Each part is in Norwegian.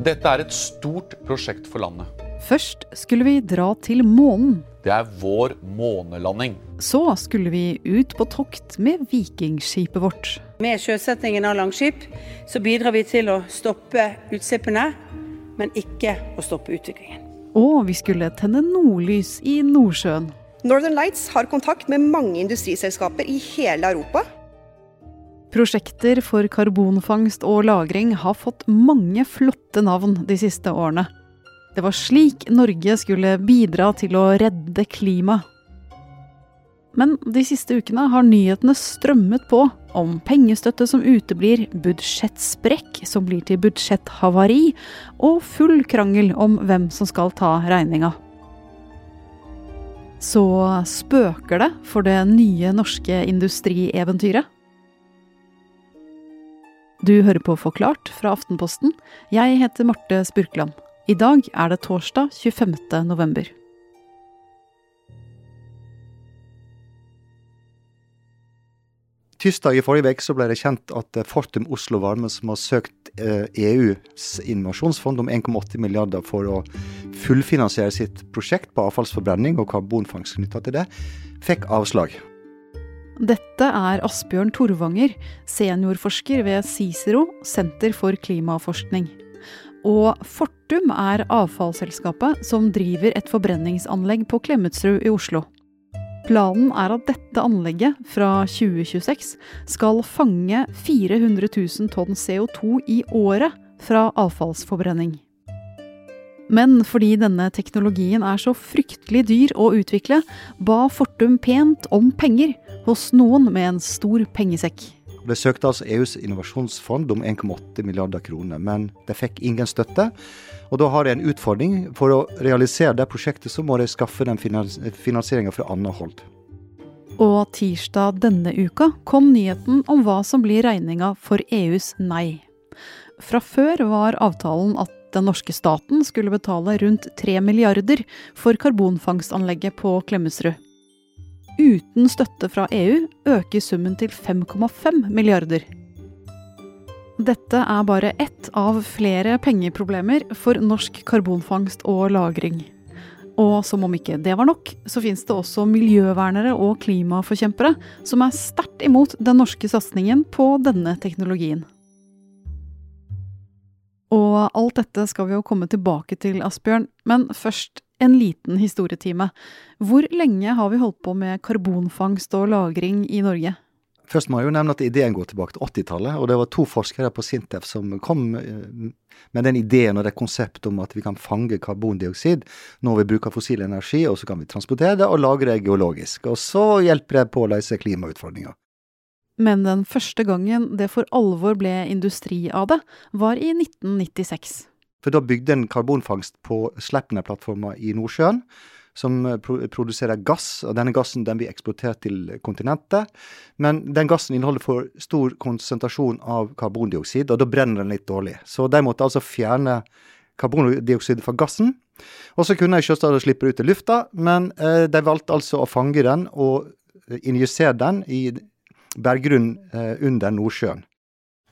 Dette er et stort prosjekt for landet. Først skulle vi dra til månen. Det er vår månelanding. Så skulle vi ut på tokt med vikingskipet vårt. Med sjøsettingen av Langskip så bidrar vi til å stoppe utslippene, men ikke å stoppe utviklingen. Og vi skulle tenne nordlys i Nordsjøen. Northern Lights har kontakt med mange industriselskaper i hele Europa. Prosjekter for karbonfangst og -lagring har fått mange flotte navn de siste årene. Det var slik Norge skulle bidra til å redde klimaet. Men de siste ukene har nyhetene strømmet på om pengestøtte som uteblir, budsjettsprekk som blir til budsjetthavari, og full krangel om hvem som skal ta regninga. Så spøker det for det nye norske industrieventyret? Du hører på Forklart fra Aftenposten. Jeg heter Marte Spurkland. I dag er det torsdag 25. november. Tirsdag i forrige uke ble det kjent at Fortum Oslo Varme, som har søkt EUs innovasjonsfond om 1,8 milliarder for å fullfinansiere sitt prosjekt på avfallsforbrenning og karbonfangst knytta til det, fikk avslag. Dette er Asbjørn Torvanger, seniorforsker ved Cicero, Senter for klimaforskning. Og Fortum er avfallsselskapet som driver et forbrenningsanlegg på Klemetsrud i Oslo. Planen er at dette anlegget fra 2026 skal fange 400 000 tonn CO2 i året fra avfallsforbrenning. Men fordi denne teknologien er så fryktelig dyr å utvikle, ba Fortum pent om penger hos noen med en stor pengesekk. Det søkte altså EUs innovasjonsfond om 1,8 milliarder kroner, men de fikk ingen støtte. Og da har de en utfordring. For å realisere det prosjektet, så må de skaffe den finansieringa fra annet hold. Og tirsdag denne uka kom nyheten om hva som blir regninga for EUs nei. Fra før var avtalen at den norske staten skulle betale rundt 3 milliarder for karbonfangstanlegget på Klemetsrud. Uten støtte fra EU øker summen til 5,5 milliarder. Dette er bare ett av flere pengeproblemer for norsk karbonfangst og -lagring. Og som om ikke det var nok, så finnes det også miljøvernere og klimaforkjempere som er sterkt imot den norske satsingen på denne teknologien. Og alt dette skal vi jo komme tilbake til, Asbjørn, men først en liten historietime. Hvor lenge har vi holdt på med karbonfangst og -lagring i Norge? Først må jeg jo nevne at ideen går tilbake til 80-tallet. Og det var to forskere på Sintef som kom med den ideen og det konseptet om at vi kan fange karbondioksid når vi bruker fossil energi, og så kan vi transportere det og lagre det geologisk. Og så hjelper det på å løse klimautfordringer. Men den første gangen det for alvor ble industri av det, var i 1996. For da bygde en karbonfangst på Sleipner-plattforma i Nordsjøen, som produserer gass. og Denne gassen den blir eksportert til kontinentet. Men den gassen inneholder for stor konsentrasjon av karbondioksid, og da brenner den litt dårlig. Så de måtte altså fjerne karbondioksidet fra gassen. Og så kunne de selvsagt slippe ut i lufta, men eh, de valgte altså å fange den og injisere den i berggrunnen eh, under Nordsjøen.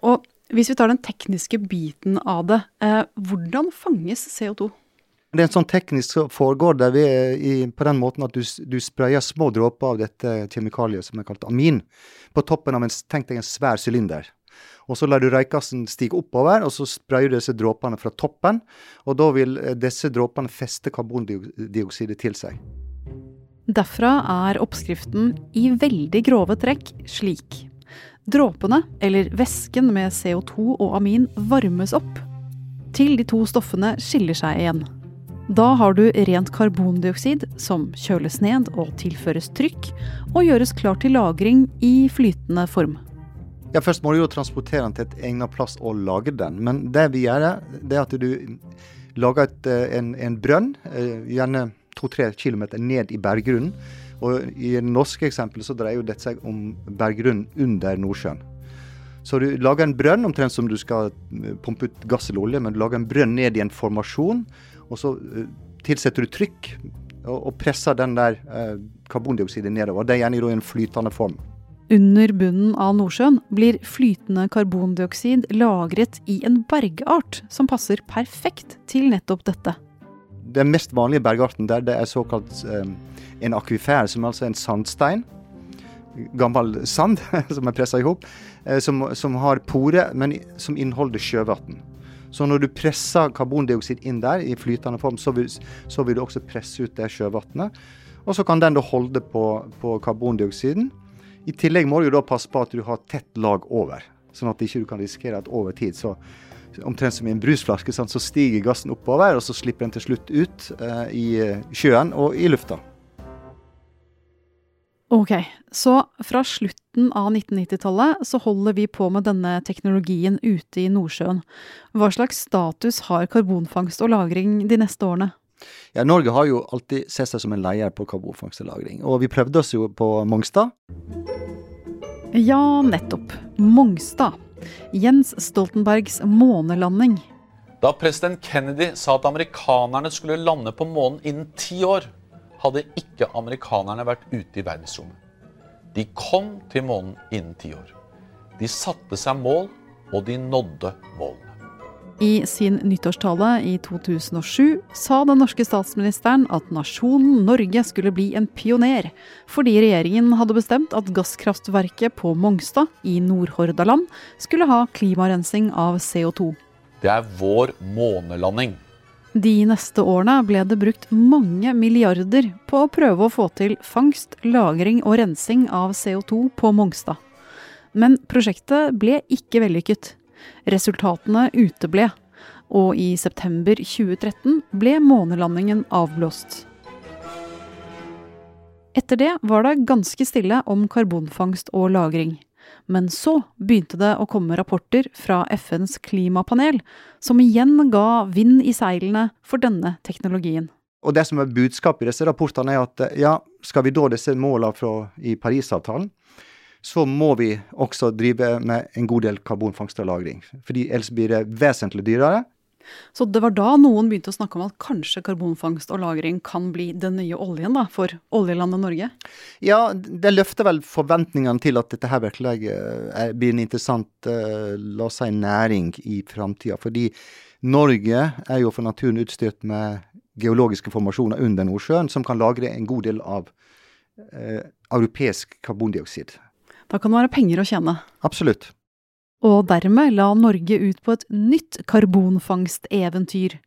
Og hvis vi tar den tekniske biten av det, eh, hvordan fanges CO2? Det er en sånn teknisk som foregår det i, på den måten at du, du sprayer små dråper av dette kjemikaliet som er kalt amin, på toppen av en, tenk deg en svær sylinder. Og så lar du røykgassen stige oppover, og så sprayer du disse dråpene fra toppen. Og da vil eh, disse dråpene feste karbondioksidet til seg. Derfra er oppskriften i veldig grove trekk slik. Dråpene, eller væsken med CO2 og amin, varmes opp til de to stoffene skiller seg igjen. Da har du rent karbondioksid som kjøles ned og tilføres trykk, og gjøres klar til lagring i flytende form. Ja, Først må du jo transportere den til et egnet plass og lagre den. Men det vi gjør, det er at du lager et, en, en brønn, gjerne to-tre kilometer ned i berggrunnen. Og I norske eksempel så dreier jo dette seg om berggrunnen under Nordsjøen. Så du lager en brønn, omtrent som du skal pumpe ut gass eller olje, men du lager en brønn ned i en formasjon, og så tilsetter du trykk og, presser den der karbondioksidet nedover. Det er gjerne i en flytende form. Under bunnen av Nordsjøen blir flytende karbondioksid lagret i en bergart som passer perfekt til nettopp dette. Den mest vanlige bergarten der det er såkalt um, en akvifær, som er altså en sandstein. Gammel sand som er pressa i hop. eh, som, som, har pore, men som inneholder sjøvann. Så når du presser karbondioksid inn der i flytende form, så vil, så vil du også presse ut det sjøvannet. Og så kan den da holde på, på karbondioksiden. I tillegg må du da passe på at du har tett lag over, sånn at du ikke kan risikere at over tid så Omtrent som i en brusflaske, så stiger gassen oppover, og så slipper den til slutt ut eh, i sjøen og i lufta. Ok, så fra slutten av 1990-tallet så holder vi på med denne teknologien ute i Nordsjøen. Hva slags status har karbonfangst og -lagring de neste årene? Ja, Norge har jo alltid sett seg som en leier på karbonfangst og -lagring. Og vi prøvde oss jo på Mongstad. Ja, nettopp. Mongstad. Jens Stoltenbergs månelanding. Da president Kennedy sa at amerikanerne skulle lande på månen innen ti år, hadde ikke amerikanerne vært ute i verdensrommet. De kom til månen innen ti år. De satte seg mål, og de nådde målene. I sin nyttårstale i 2007 sa den norske statsministeren at nasjonen Norge skulle bli en pioner, fordi regjeringen hadde bestemt at gasskraftverket på Mongstad i Nordhordaland skulle ha klimarensing av CO2. Det er vår månelanding. De neste årene ble det brukt mange milliarder på å prøve å få til fangst, lagring og rensing av CO2 på Mongstad. Men prosjektet ble ikke vellykket. Resultatene uteble, og i september 2013 ble månelandingen avblåst. Etter det var det ganske stille om karbonfangst og -lagring. Men så begynte det å komme rapporter fra FNs klimapanel, som igjen ga vind i seilene for denne teknologien. Og Det som er budskapet i disse rapportene, er at ja, skal vi da disse målene i Parisavtalen, så må vi også drive med en god del karbonfangst og -lagring. Fordi ellers blir det vesentlig dyrere. Så det var da noen begynte å snakke om at kanskje karbonfangst og -lagring kan bli den nye oljen da, for oljelandet Norge? Ja, det løfter vel forventningene til at dette her virkelig eh, blir en interessant uh, la oss si, næring i framtida. Fordi Norge er jo for naturen utstyrt med geologiske formasjoner under Nordsjøen som kan lagre en god del av eh, europeisk karbondioksid. Da kan det være penger å tjene. Absolutt. Og dermed la Norge ut på et nytt karbonfangsteventyr.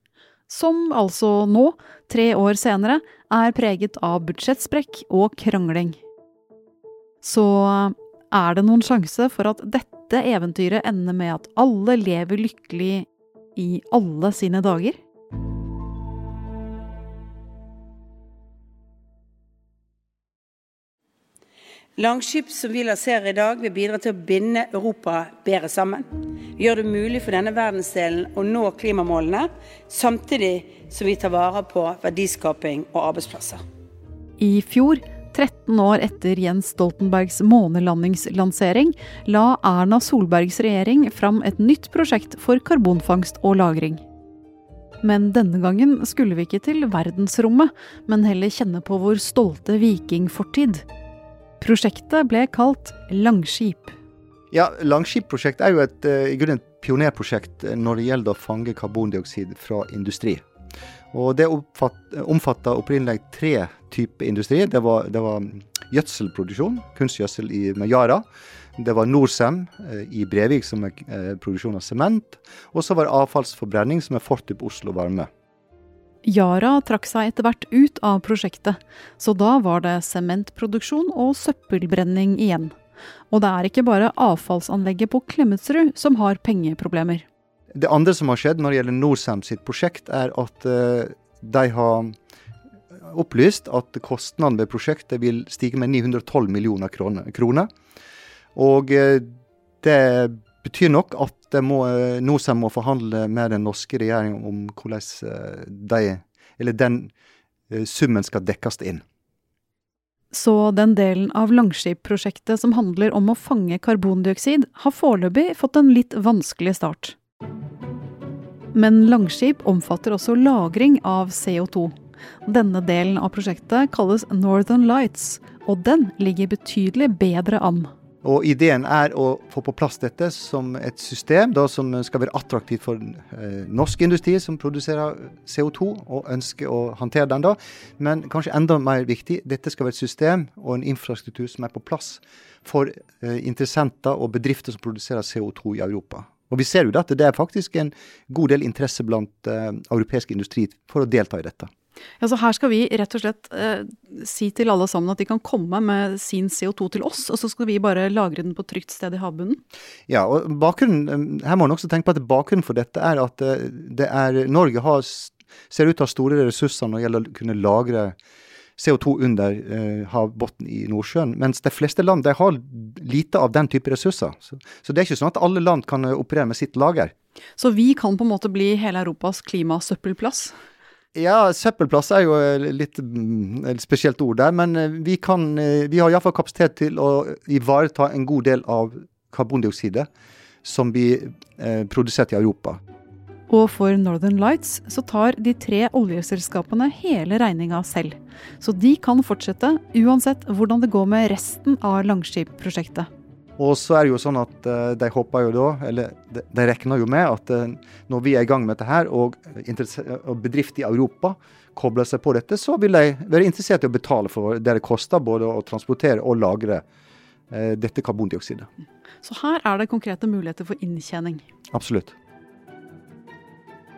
Som altså nå, tre år senere, er preget av budsjettsprekk og krangling. Så er det noen sjanse for at dette eventyret ender med at alle lever lykkelig i alle sine dager? Langskip som vi lanserer i dag, vil bidra til å binde Europa bedre sammen. Vi Gjør det mulig for denne verdensdelen å nå klimamålene, samtidig som vi tar vare på verdiskaping og arbeidsplasser. I fjor, 13 år etter Jens Stoltenbergs månelandingslansering, la Erna Solbergs regjering fram et nytt prosjekt for karbonfangst og -lagring. Men denne gangen skulle vi ikke til verdensrommet, men heller kjenne på vår stolte vikingfortid. Prosjektet ble kalt Langskip. Ja, Langskip-prosjektet er jo et, eh, i grunnen et pionerprosjekt når det gjelder å fange karbondioksid fra industri. Og Det omfatta opprinnelig tre typer industri. Det var, det var gjødselproduksjon, kunstgjødsel i Yara. Det var Norcem eh, i Brevik, som er eh, produksjon av sement. Og så var det avfallsforbrenning, som er Fortup Oslo Varme. Yara trakk seg etter hvert ut av prosjektet, så da var det sementproduksjon og søppelbrenning igjen. Og det er ikke bare avfallsanlegget på Klemetsrud som har pengeproblemer. Det andre som har skjedd når det gjelder Norcem sitt prosjekt, er at uh, de har opplyst at kostnadene ved prosjektet vil stige med 912 millioner kroner. Og uh, det betyr nok at må, som må forhandle med den norske regjeringen om hvordan eh, de, eller den eh, summen skal dekkes inn. Så den delen av Langskip-prosjektet som handler om å fange karbondioksid, har foreløpig fått en litt vanskelig start. Men Langskip omfatter også lagring av CO2. Denne delen av prosjektet kalles Northern Lights, og den ligger betydelig bedre an. Og ideen er å få på plass dette som et system da, som skal være attraktivt for eh, norsk industri som produserer CO2 og ønsker å håndtere den. da. Men kanskje enda mer viktig, dette skal være et system og en infrastruktur som er på plass for eh, interessenter og bedrifter som produserer CO2 i Europa. Og vi ser jo at det er faktisk en god del interesse blant eh, europeisk industri for å delta i dette. Ja, så Her skal vi rett og slett eh, si til alle sammen at de kan komme med sin CO2 til oss, og så skal vi bare lagre den på trygt sted i havbunnen? Ja, og bakgrunnen, her må man også tenke på at bakgrunnen for dette er at eh, det er, Norge har, ser ut til å ha store ressurser når det gjelder å kunne lagre CO2 under eh, havbunnen i Nordsjøen. Mens de fleste land de har lite av den type ressurser. Så, så, det er ikke sånn at alle land kan operere med sitt lager. Så vi kan på en måte bli hele Europas klimasøppelplass? Ja, søppelplass er jo eh, litt mm, et spesielt ord der. Men eh, vi, kan, eh, vi har iallfall kapasitet til å ivareta en god del av karbondioksidet som blir produsert i Europa. Og for Northern Lights så tar de tre oljeselskapene hele regninga selv. Så de kan fortsette uansett hvordan det går med resten av Langskip-prosjektet. Og så er det jo sånn at uh, de håper jo da, eller de, regner jo med at uh, når vi er i gang med dette her, og, bedrifter i Europa kobler seg på dette, så vil de være interessert i å betale for det det koster både å transportere og lagre uh, dette karbondioksidet. Så her er det konkrete muligheter for inntjening? Absolutt.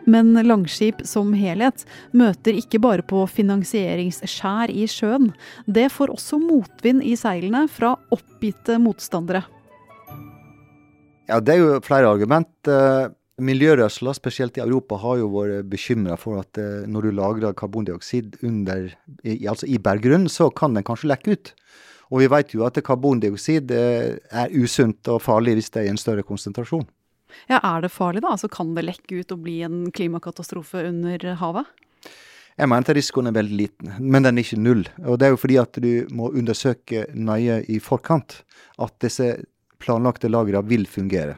Men Langskip som helhet møter ikke bare på finansieringsskjær i sjøen. Det får også motvind i seilene fra oppgitte motstandere. Ja, Det er jo flere argument. Miljørørsla, spesielt i Europa, har jo vært bekymra for at eh, når du lagrer karbondioksid under, altså i berggrunnen, så kan den kanskje lekke ut. Og vi vet jo at karbondioksid eh, er usunt og farlig hvis det er i en større konsentrasjon. Ja, Er det farlig, da? Altså, Kan det lekke ut og bli en klimakatastrofe under havet? Jeg at risikoen er veldig liten, men den er ikke null. Og Det er jo fordi at du må undersøke nøye i forkant at disse planlagte lagrene vil fungere.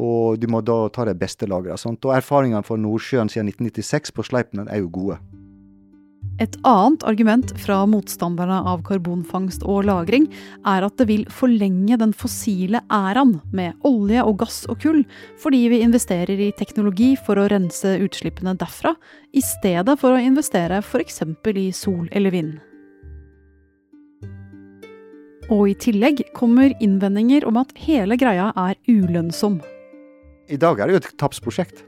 Og du må da ta de beste lagrene. Og erfaringene fra Nordsjøen siden 1996 på Sleipner er jo gode. Et annet argument fra motstanderne av karbonfangst og -lagring er at det vil forlenge den fossile æraen med olje og gass og kull, fordi vi investerer i teknologi for å rense utslippene derfra, i stedet for å investere f.eks. i sol eller vind. Og i tillegg kommer innvendinger om at hele greia er ulønnsom. I dag er det jo et tapsprosjekt.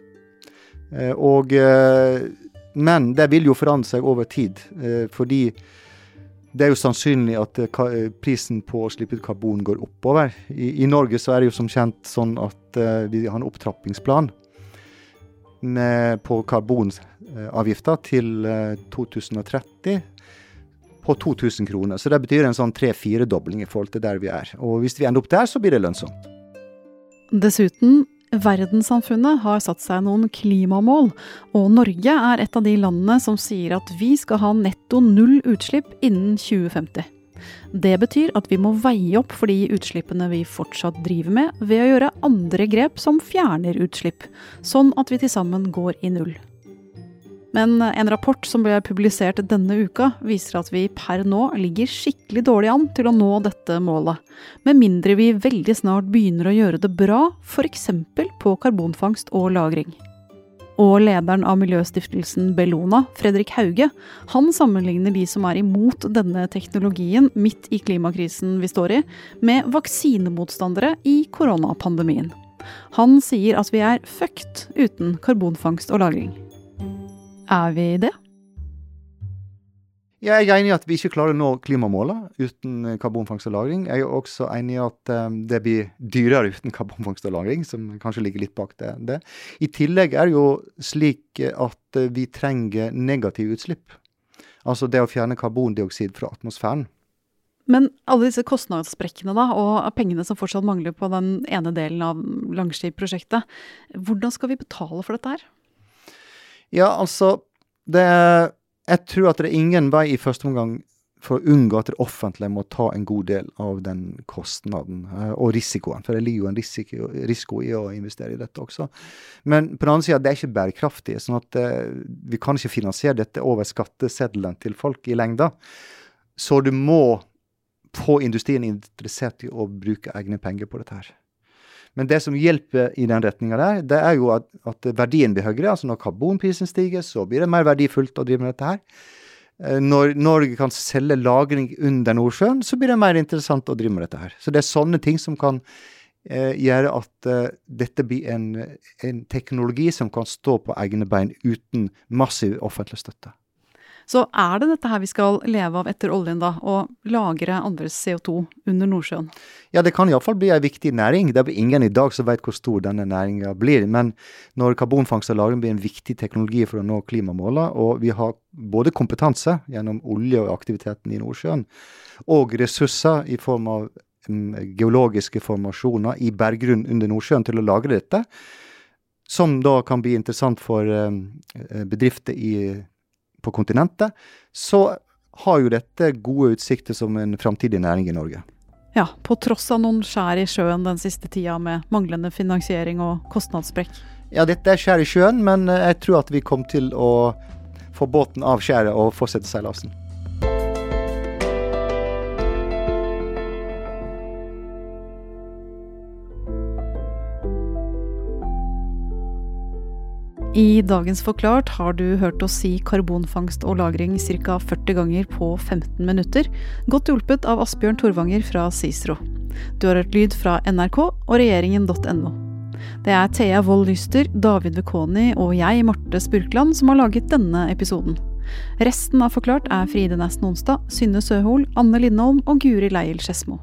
Eh, og eh, men det vil jo forandre seg over tid, eh, fordi det er jo sannsynlig at eh, eh, prisen på å slippe ut karbon går oppover. I, Norge så er det jo som kjent sånn at vi har en opptrappingsplan med, på karbonavgifta til 2030 på 2000 kroner. Så det betyr en sånn tre-firedobling i forhold til der vi er. Og hvis vi ender opp der, så blir det lønnsomt. Dessuten Verdenssamfunnet har satt seg noen klimamål, og Norge er et av de landene som sier at vi skal ha netto null utslipp innen 2050. Det betyr at vi må veie opp for de utslippene vi fortsatt driver med, ved å gjøre andre grep som fjerner utslipp, sånn at vi til sammen går i null. Men en rapport som ble publisert denne uka, viser at vi per nå ligger skikkelig dårlig an til å nå dette målet. Med mindre vi veldig snart begynner å gjøre det bra, f.eks. på karbonfangst og -lagring. Og lederen av miljøstiftelsen Bellona, Fredrik Hauge, han sammenligner de som er imot denne teknologien midt i klimakrisen vi står i, med vaksinemotstandere i koronapandemien. Han sier at vi er fucked uten karbonfangst og -lagring. Er vi det? Jeg er enig i at vi ikke klarer å nå klimamålene uten eh, karbonfangst og -lagring. Jeg er også enig i at um, det blir dyrere uten karbonfangst og -lagring, som kanskje ligger litt bak det. det. I tillegg er det jo slik at uh, vi trenger negative utslipp. Altså det å fjerne karbondioksid fra atmosfæren. Men alle disse kostnadssprekkene da, og pengene som fortsatt mangler på den ene delen av Langskip-prosjektet, hvordan skal vi betale for dette her? Ja, altså det, Jeg tror at det er ingen vei i første omgang for å unngå at det offentlige må ta en god del av den kostnaden uh, og risikoen. For det ligger jo en risiko, risiko, i å investere i dette også. Men på den andre sida, det er ikke bærekraftig. sånn at uh, vi kan ikke finansiere dette over skatteseddelen til folk i lengda. Så du må få industrien interessert i å bruke egne penger på dette her. Men det som hjelper i den retninga der, det er jo at, at, verdien blir høyere. altså Når karbonprisen stiger, så blir det mer verdifullt å drive med dette her. Eh, når Norge kan selge lagring under Nordsjøen, så blir det mer interessant å drive med dette her. Så det er sånne ting som kan eh, gjøre at eh, dette blir en, en teknologi som kan stå på egne bein uten massiv offentlig støtte. Så er det dette her vi skal leve av etter oljen, da? Å lagre andres CO2 under Nordsjøen? Ja, det kan iallfall bli en viktig næring. Det er ingen i dag som vet hvor stor denne næringa blir. Men når karbonfangst og -lagring blir en viktig teknologi for å nå klimamåla, og vi har både kompetanse gjennom olje og aktiviteten i Nordsjøen, og ressurser i form av um, geologiske formasjoner i berggrunn under Nordsjøen til å lagre dette, som da kan bli interessant for um, bedrifter i på kontinentet, så har jo dette gode utsikter som en framtidig næring i Norge. Ja, på tross av noen skjær i sjøen den siste tida med manglende finansiering og kostnadssprekk. Ja, dette er skjær i sjøen, men jeg tror at vi kom til å få båten av skjæret og fortsette seilasen. I dagens Forklart har du hørt oss si karbonfangst og -lagring ca. 40 ganger på 15 minutter, godt hjulpet av Asbjørn Torvanger fra Cicero. Du har hørt lyd fra NRK og regjeringen.no. Det er Thea Wold Lyster, David Vekoni og jeg, Marte Spurkland, som har laget denne episoden. Resten av Forklart er Fride Nesten Onsdag, Synne Søhol, Anne Lindholm og Guri Leiel Skedsmo.